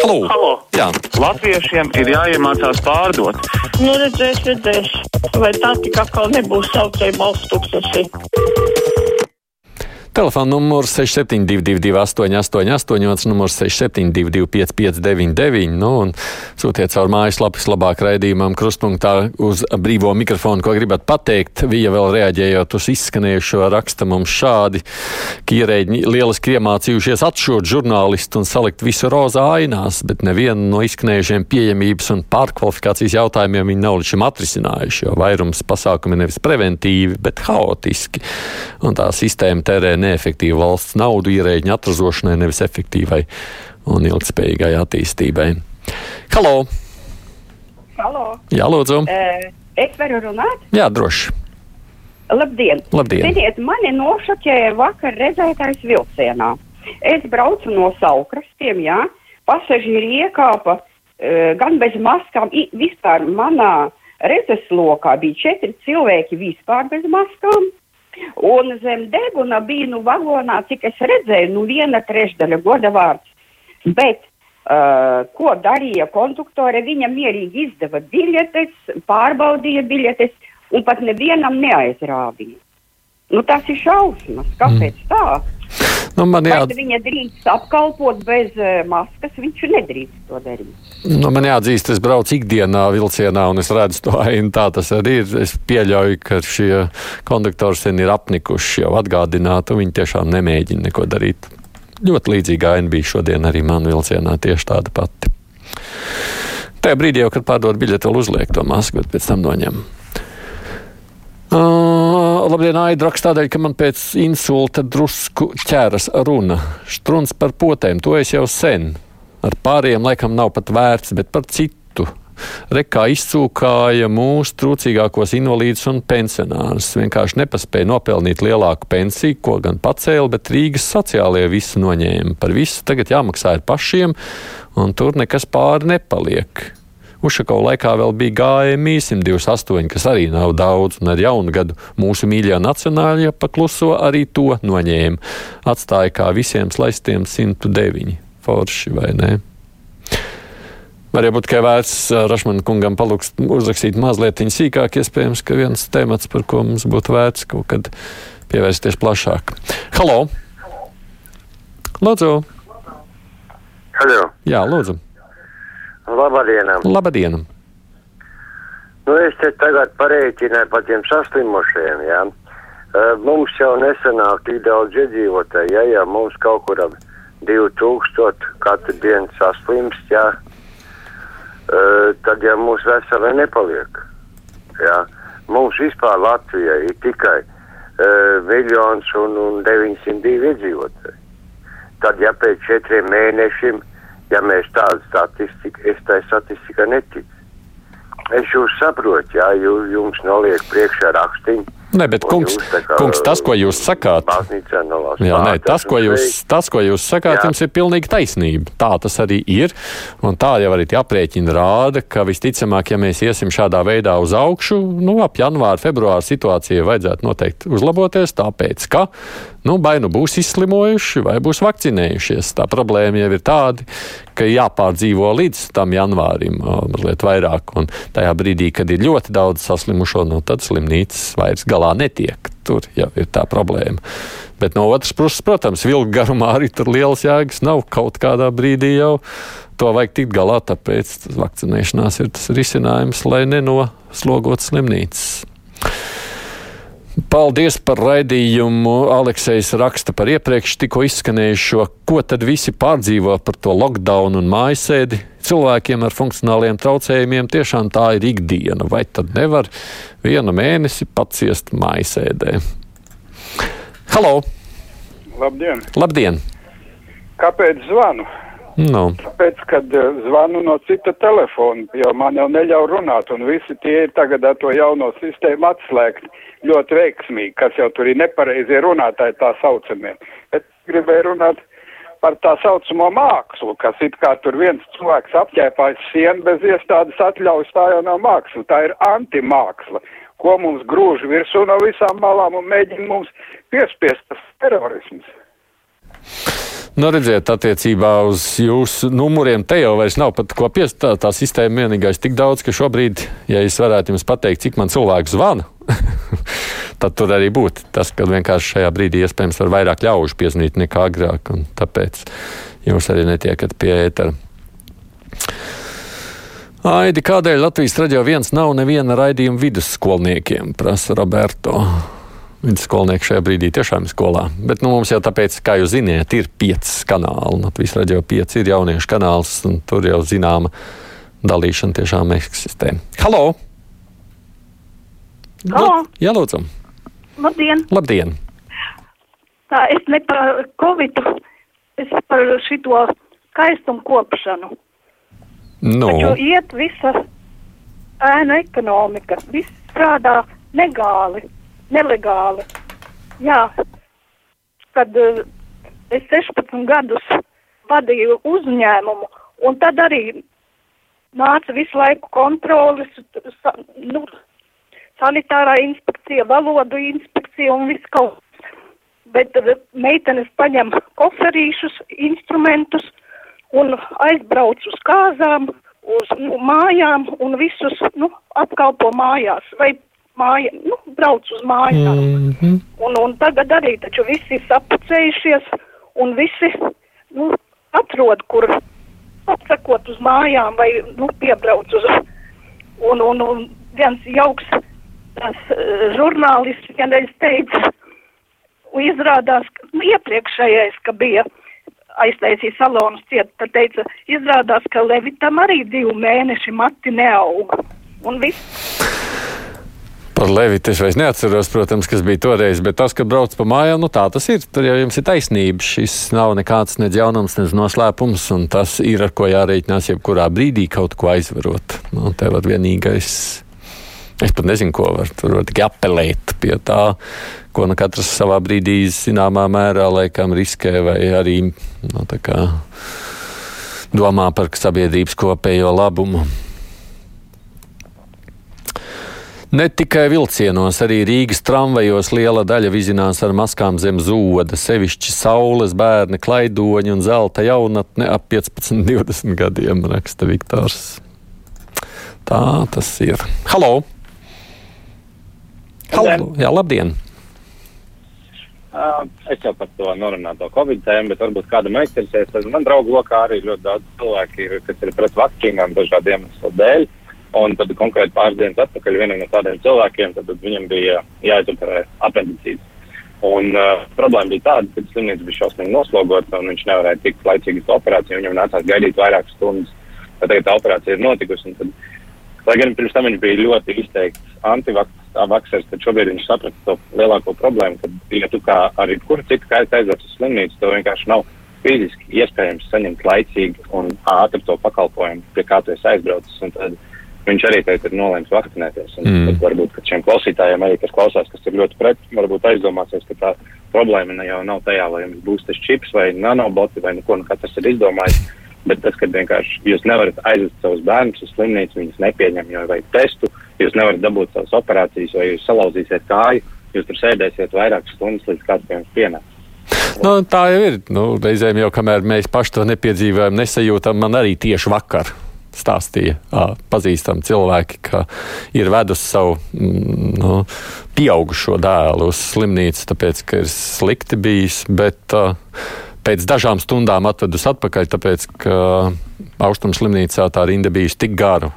Halo! Halo. Jā, Latviešiem ir jāiemācās pārdot. Nu, redzēs, redzēs. Vai tā tik atkal nebūs saucēja balsts tūkstoši? Telefona numurs 6722, 888, numurs 672, 559, nu, un sūtiet caur mājaslapas labāk raidījumam, krustpunktā uz brīvo mikrofonu, ko gribat pateikt. Viņa vēl reaģējot uz izskanējušo raksta mums šādi, ka ierēģi lieliski iemācījušies atšūt žurnālistu un salikt visu rozā ainās, bet nevienu no izskanējušiem pieejamības un pārkvalifikācijas jautājumiem viņi nav līdz šim atrisinājuši, jo vairums pasākumi nevis preventīvi, bet haotiski. Un tā sistēma tērē neefektīvu valsts naudu ierēģiņu atrazošanai, nevis efektīvai un ilgspējīgai attīstībai. Halo! Halo. Jā, lūdzu! Eh, Es varu runāt? Jā, droši! Labdien! Labdien. Ziniet, mani nošokēja vakar redzētais vilcienā. Es braucu no saukrastiem, jā, pasažieri iekāpa uh, gan bez maskām, i, vispār manā redzeslokā bija četri cilvēki vispār bez maskām. Un zem deguna bija nu vagonā, cik es redzēju, nu viena trešdaļa goda vārds. Bet uh, ko darīja konduktore? Viņa mierīgi izdeva biļetes, pārbaudīja biļetes un pat nevienam neaizrādīja. Nu, tas ir šausmas. Kāpēc mm. tā? Nu, man jā, Vai viņa drīkst apkalpot bez uh, maskas? Viņš nedrīkst to darīt. nu, man jāatzīst, es braucu ikdienā vilcienā un es redzu to ainu. Tā tas arī ir. Es pieļauju, ka šie konduktori sen ir apnikuši jau atgādināt, un viņi tiešām nemēģina neko darīt. Ļoti līdzīga aina bija šodien arī man vilcienā, tieši tāda pati. Tajā brīdī, jau, kad pārdod biļeti, vēl uzliek to masku, bet pēc tam noņem. Uh, labdien, Aida raksta tādēļ, ka man pēc insulta drusku ķēras runa. Struns par potēm, to es jau sen. Ar pāriem laikam nav pat vērts, bet par citu. Rekā izcūkāja mūsu trūcīgākos invalīdus un pensionārus. Vienkārši nepaspēja nopelnīt lielāku pensiju, ko gan pacēla, bet Rīgas sociālie visu noņēma. Par visu tagad jāmaksā ir pašiem, un tur nekas pāri nepaliek. Ušakau laikā vēl bija GMI 128, kas arī nav daudz, un ar jaunu gadu mūsu mīļā nacionālajā pakluso arī to noņēma. Atstāja kā visiem slaistiem 109. Forši vai ne? Varbūt būt, ka vērts Rašmanu kungam palūkst uzrakstīt mazliet sīkāk, iespējams, ka viens temats, par ko mums būtu vērts kaut kad pievērsties plašāk. Halo! Lūdzu! Halo, Jā, lūdzu! Labdien! Labdien! Nu, es te tagad parēķināju par tiem saslimušajiem, jā. Uh, mums jau nesanāk tik daudz iedzīvotāji, ja, ja mums kaut kur ap 2000 katru dienu saslimst, jā. Uh, tad, ja mūsu veselē nepaliek, jā. Mums vispār Latvijai ir tikai uh, miljons un, un 902 iedzīvotāji. Tad, ja pēc četriem mēnešiem ja mēs tādu statistiku, es tai statistikai neticu. Es jūs saprotu, jā, jū, jums noliek priekšā rakstiņu. Nē, bet, un kungs, jūs kā kungs, tas, ko jūs sakāt. Jā, nē, tas, ko jūs, tas, ko jūs sakāt, Jā. jums ir pilnīgi taisnība. Tā tas arī ir. Un tā jau arī tie aprēķini rāda, ka visticamāk, ja mēs iesim šādā veidā uz augšu, nu, ap janvāra, februāra situācijai vajadzētu noteikti uzlaboties, tāpēc, ka, nu, vai nu būs izslimojuši, vai būs vakcinējušies. Tā problēma jau ir tāda, ka jāpārdzīvo līdz tam janvārim mazliet vairāk. Un tajā brīdī, kad ir ļoti daudz saslimušo, no tad slimnīcas vairs galā netiek. Tur jau ir tā problēma. Bet no otras puses, protams, vilka garumā arī tur lielas jēgas nav. Kaut kādā brīdī jau to vajag tikt galā, tāpēc vakcinēšanās ir tas risinājums, lai nenoslogot slimnīcas. Paldies par raidījumu. Aleksējs raksta par iepriekš tikko izskanējušo, ko tad visi pārdzīvo par to lockdown un mājasēdi. Cilvēkiem ar funkcionāliem traucējumiem tiešām tā ir ikdiena. Vai tad nevar vienu mēnesi paciest mājasēdē? Halo! Labdien! Labdien! Kāpēc zvanu? Nu, Tāpēc, kad eh, zvanu no cita telefona, jo man jau neļauj runāt, un visi tie ir tagad ar to jauno sistēmu atslēgti ļoti veiksmīgi, kas jau tur ir nepareizie runātāji tā saucamie. Bet gribēju runāt par tā saucamo mākslu, kas it kā tur viens cilvēks apķēpājas sienu bez iestādes atļaujas, tā jau nav māksla, tā ir antimāksla, ko mums grūž virsū no visām malām un mēģina mums piespiest tas terorisms. Nu, redziet, attiecībā uz jūsu numuriem te jau vairs nav pat ko piestāt. Tā sistēma vienīgais tik daudz, ka šobrīd, ja es varētu jums pateikt, cik man cilvēku zvana, tad tur arī būtu tas, ka vienkārši šajā brīdī iespējams var vairāk ļaužu piezvanīt nekā agrāk, un tāpēc jūs arī netiekat pie ētera. Aidi, kādēļ Latvijas radio viens nav neviena raidījuma vidusskolniekiem, prasa Roberto. Vidusskolnieki šajā brīdī tiešām ir skolā. Bet nu, mums jau tāpēc, kā jūs zināt, ir pieci kanāli. Latvijas radio pieci ir jauniešu kanāls, un tur jau zināma dalīšana tiešām eksistē. Halo! Halo! Jā, lūdzu! Labdien! Labdien! Tā es ne par Covid, es par šito skaistumu kopšanu. Nu, Taču iet visa ēna ekonomika, viss strādā legāli, nelegāli. Jā, kad uh, es 16 gadus vadīju uzņēmumu, un tad arī nāca visu laiku kontrolis, sa, nu, sanitārā inspekcija, valodu inspekcija un viss kaut kas. Bet uh, meitenes paņem koferīšus, instrumentus un aizbrauc uz kāzām, uz nu, mājām un visus nu, apkalpo mājās vai māja, nu, brauc uz mājām. Mm -hmm. un, un tagad arī taču visi ir sapucējušies un visi nu, atrod, kur atsakot uz mājām vai nu, piebrauc uz. Un, un, un viens jauks tas uh, žurnālists vienreiz teica, un izrādās, ka nu, iepriekšējais, ka bija aiztaisīja salonus ciet, tad teica, izrādās, ka Levitam arī divu mēneši mati neauga. Un viss. Par Levitu es vairs neatceros, protams, kas bija toreiz, bet tas, ka brauc pa mājām, nu tā tas ir. Tur jau jums ir taisnība. Šis nav nekāds nedz jaunums, nedz noslēpums, un tas ir, ar ko jārēķinās jebkurā brīdī kaut ko aizvarot. Nu, te var vienīgais. Es pat nezinu, ko var. Tur var tikai apelēt pie tā, ko nu katrs savā brīdī zināmā mērā laikam riskē vai arī nu, kā, domā par sabiedrības kopējo labumu. Ne tikai vilcienos, arī Rīgas tramvajos liela daļa vizinās ar maskām zem zoda. Sevišķi saules bērni, klaidoņi un zelta jaunatne ap 15, 20 gadiem, raksta Viktors. Tā tas ir. Halo! Halo! Jā, labdien! Uh, es jau par to norunāju, Covid tēmu, bet varbūt kādam aizķersies. Man draugu lokā arī ļoti daudz cilvēku ir, kas ir pret vakcīnām dažādiem iemesliem dēļ. Un tad konkrēti pāris dienas atpakaļ vienam no tādiem cilvēkiem, tad, viņam bija jāizoperē apendicīts. Un uh, problēma bija tāda, ka slimnīca bija šausmīgi noslogota un viņš nevarēja tikt laicīgi uz operāciju. Viņam nācās gaidīt vairākas stundas. Tagad tā operācija ir notikusi. Tad, lai gan pirms tam viņš bija ļoti izteikts antivaksers, tad šobrīd viņš saprata to lielāko problēmu, ka, ja tu kā arī kuru citu kaitu aizvāc uz slimnīcu, to vienkārši nav fiziski iespējams saņemt laicīgi un ātri to pakalpojumu, pie kā tu esi aizbraucis. Un tad viņš arī teica, ir nolēmis vakcinēties. Mm. varbūt šiem klausītājiem, arī, kas klausās, kas ir ļoti pret, varbūt aizdomāsies, ka tā problēma jau nav tajā, vai jums būs tas čips vai nanoboti vai neko, nu katrs ir izdomājis. Bet tas, ka vienkārši jūs nevarat aizvest savus bērnus uz slimnīcu, viņus nepieņem, jo vajag testu, jūs nevarat dabūt savas operācijas, vai jūs salauzīsiet kāju, jūs tur sēdēsiet vairākas stundas, līdz kāds pie jums pienāks. Nu, tā jau ir. Nu, reizēm jau kamēr mēs paši to nepiedzīvojam, nesajūtam, man arī tieši vakar stāstīja pazīstami cilvēki, ka ir vedusi savu mm, nu, pieaugušo dēlu uz slimnīcu, tāpēc, ka ir slikti bijis. Bet, uh, pēc dažām stundām atvedus atpakaļ, tāpēc, ka austrumu slimnīcā tā rinda bijusi tik gara.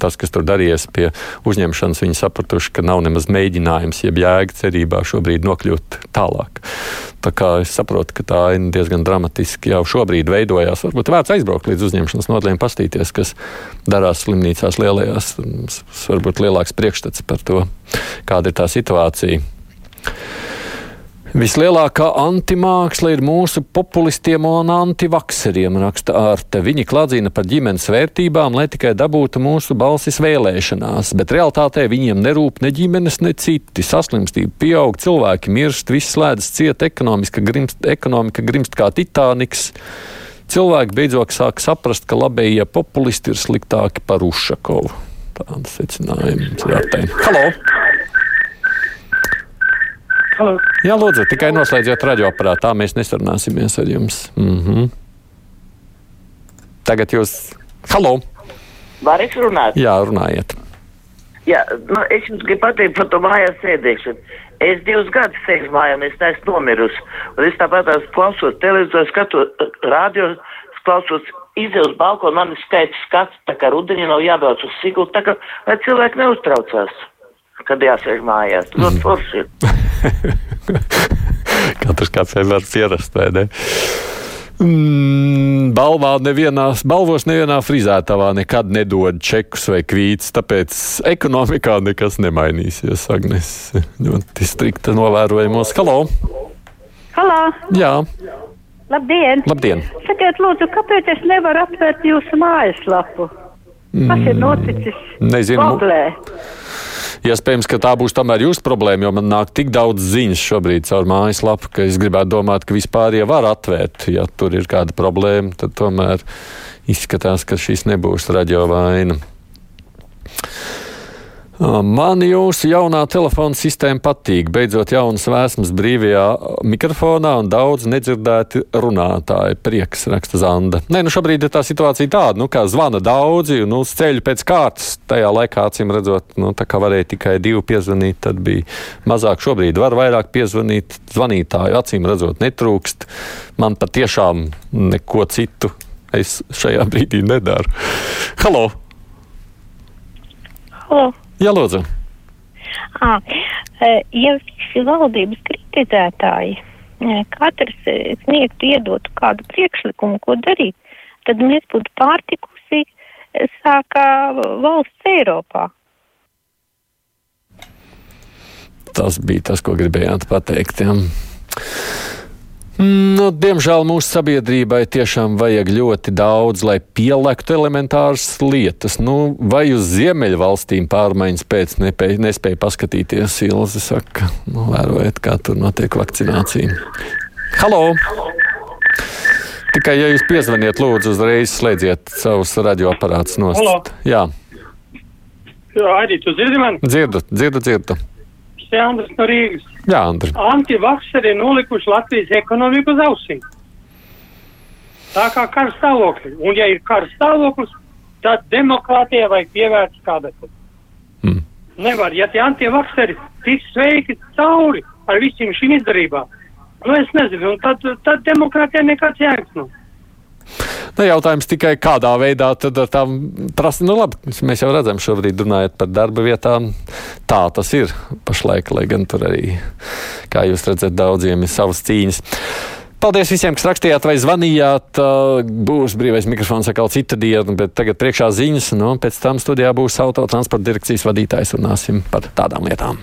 Tas, kas tur darījies pie uzņemšanas, viņi sapratuši, ka nav nemaz mēģinājums, jeb jēga cerībā šobrīd nokļūt tālāk. Tā kā es saprotu, ka tā ir diezgan dramatiski jau šobrīd veidojās. Varbūt vērts aizbraukt līdz uzņemšanas nodaļām, pastīties, kas darās slimnīcās lielajās. Varbūt lielāks priekšstats par to, kāda ir tā situācija. Vislielākā antimāksla ir mūsu populistiem un antivakseriem, raksta Ārte. Viņi kladzina par ģimenes vērtībām, lai tikai dabūtu mūsu balsis vēlēšanās, bet realtātē viņiem nerūp ne ģimenes, ne citi. Saslimstība pieaug, cilvēki mirst, viss slēdzas ciet, ekonomika grimst, ekonomika grimst kā Titaniks. Cilvēki beidzot sāk saprast, ka labējie populisti ir sliktāki par Ušakovu. Tāda secinājuma jāteikt. Halo! Halo. Jā, lūdzu, tikai noslēdziet radioaparātu, tā mēs nesarunāsimies ar jums. Mm -hmm. Tagad jūs. Halo! Var es runāt? Jā, runājiet. Jā, nu, es jums gribu pateikt par to mājās sēdēšanu. Es divus gadus sēžu mājā, un es neesmu nomirusi. Un es tāpat tās klausos televizoru, skatos radio, klausos izdevu uz balkonu, man ir skaips skats, tā kā rudenī nav jābrauc uz Sigulu, tā kā, lai cilvēki neuztraucās, kad jāsēž mājās. Ļoti forši. Katrs kāds var pierast, vai ne? Mm, balvā nevienā, balvos nevienā frizētavā nekad nedod čekus vai kvītus, tāpēc ekonomikā nekas nemainīsies. Agnes ļoti strikta novērojamos. Halo! Halo! Jā, Labdien! labdien! Sakiet, lūdzu, kāpēc es nevaru atvērt jūsu mājaslapu? Kas ir noticis? Nezinu. Googlē. Iespējams, ka tā būs tomēr jūsu problēma, jo man nāk tik daudz ziņas šobrīd caur mājaslapu, ka es gribētu domāt, ka vispār jau var atvērt. Ja tur ir kāda problēma, tad tomēr izskatās, ka šis nebūs radio vaina. Man jūsu jaunā telefona sistēma patīk. Beidzot, jaunas vēsmas brīvajā mikrofonā un daudz nedzirdēti runātāji. Prieks, raksta Zanda. Nē, nu šobrīd ir tā situācija tāda, nu, kā zvana daudzi un uz ceļu pēc kārtas. Tajā laikā, acīm redzot, nu, tā kā varēja tikai divi piezvanīt, tad bija mazāk. Šobrīd var vairāk piezvanīt. Zvanītāju acīm redzot netrūkst. Man patiešām neko citu es šajā brīdī nedaru. Halo! Halo. Jā, lūdzu! À, ja visi valdības kritizētāji katrs sniegtu iedotu kādu priekšlikumu, ko darīt, tad mēs būtu pārtikusi sākā valsts Eiropā. Tas bija tas, ko gribējāt pateikt. Ja. Nu, diemžēl mūsu sabiedrībai tiešām vajag ļoti daudz, lai pielektu elementāras lietas. Nu, vai uz Ziemeļvalstīm pārmaiņas pēc nepēja, nespēja paskatīties? Ilzi saka, nu, vērojiet, kā tur notiek vakcinācija. Halo! Tikai, ja jūs piezvaniet, lūdzu, uzreiz slēdziet savus radioaparātus nost. Halo. Jā, Jā, arī tu dzirdi mani? dzirdu, dzirdu, dzirdu. Jānis no Rīgas. Jā, Andri. Antivakseri nolikuši Latvijas ekonomiku uz ausīm. Tā kā kara stāvokļi. Un ja ir kara stāvoklis, tad demokrātijai vajag pievērst kādam. Mm. Nevar, ja tie antivakseri tiks sveiki cauri ar visiem šīm izdarībām. Nu, es nezinu, un tad, tad demokrātijai nekāds jēgas nav. Nu, jautājums tikai kādā veidā tad ar tām prasībām, nu labi, mēs jau redzam šobrīd runājot par darba vietām. Tā tas ir pašlaik, lai gan tur arī, kā jūs redzat, daudziem ir savas cīņas. Paldies visiem, kas rakstījāt vai zvanījāt. Būs brīvais mikrofons atkal cita diena, bet tagad priekšā ziņas, nu, un pēc tam studijā būs autotransporta direkcijas vadītājs. Runāsim par tādām lietām.